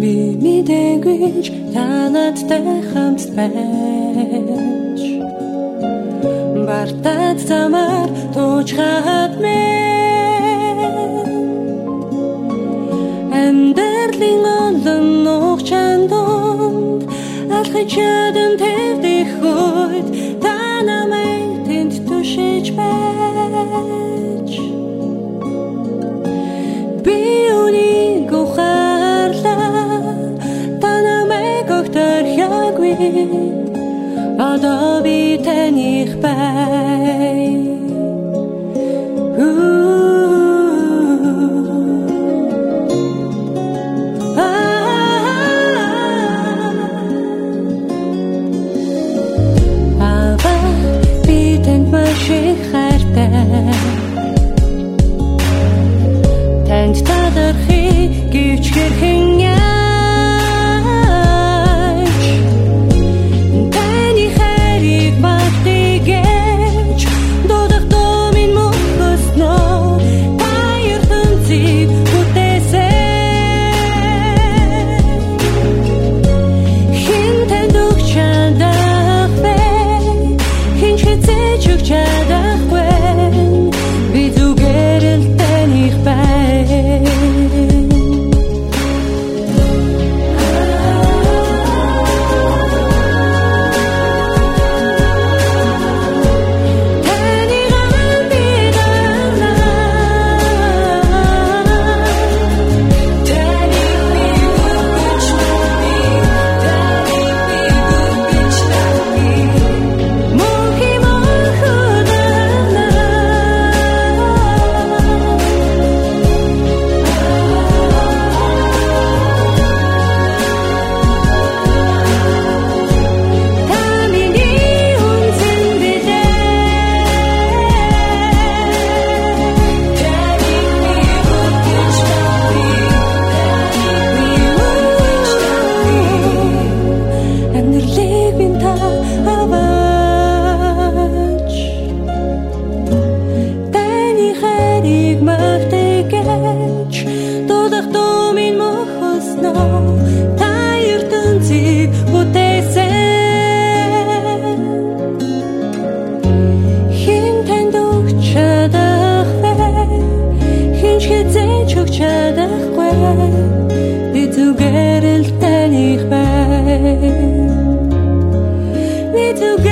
гэж танадтай хамт байж. Бартад замаар туучгаад мэн. Эндэрлийн олон нухчан донд алхаж чадан одоо би таних бай Танд тадархи гівч хэрхэн 全 to go.